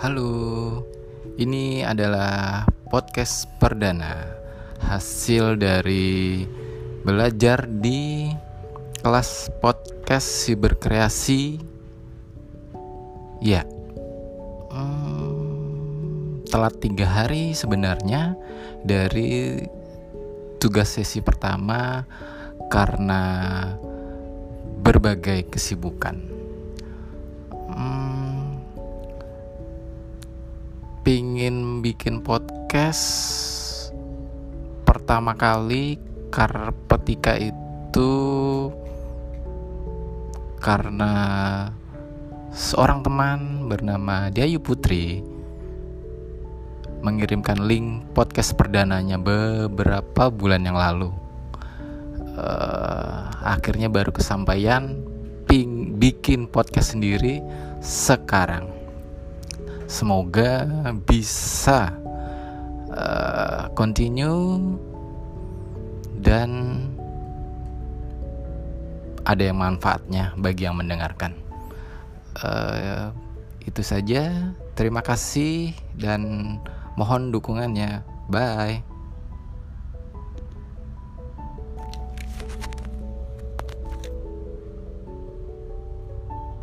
Halo, ini adalah podcast perdana hasil dari belajar di kelas podcast siberkreasi. Ya, hmm, telat tiga hari sebenarnya dari tugas sesi pertama karena berbagai kesibukan. Pingin bikin podcast pertama kali karena ketika itu karena seorang teman bernama Diayu Putri mengirimkan link podcast perdananya beberapa bulan yang lalu. Uh, akhirnya baru kesampaian ping bikin podcast sendiri sekarang. Semoga bisa uh, continue dan ada yang manfaatnya bagi yang mendengarkan. Uh, itu saja. Terima kasih dan mohon dukungannya. Bye.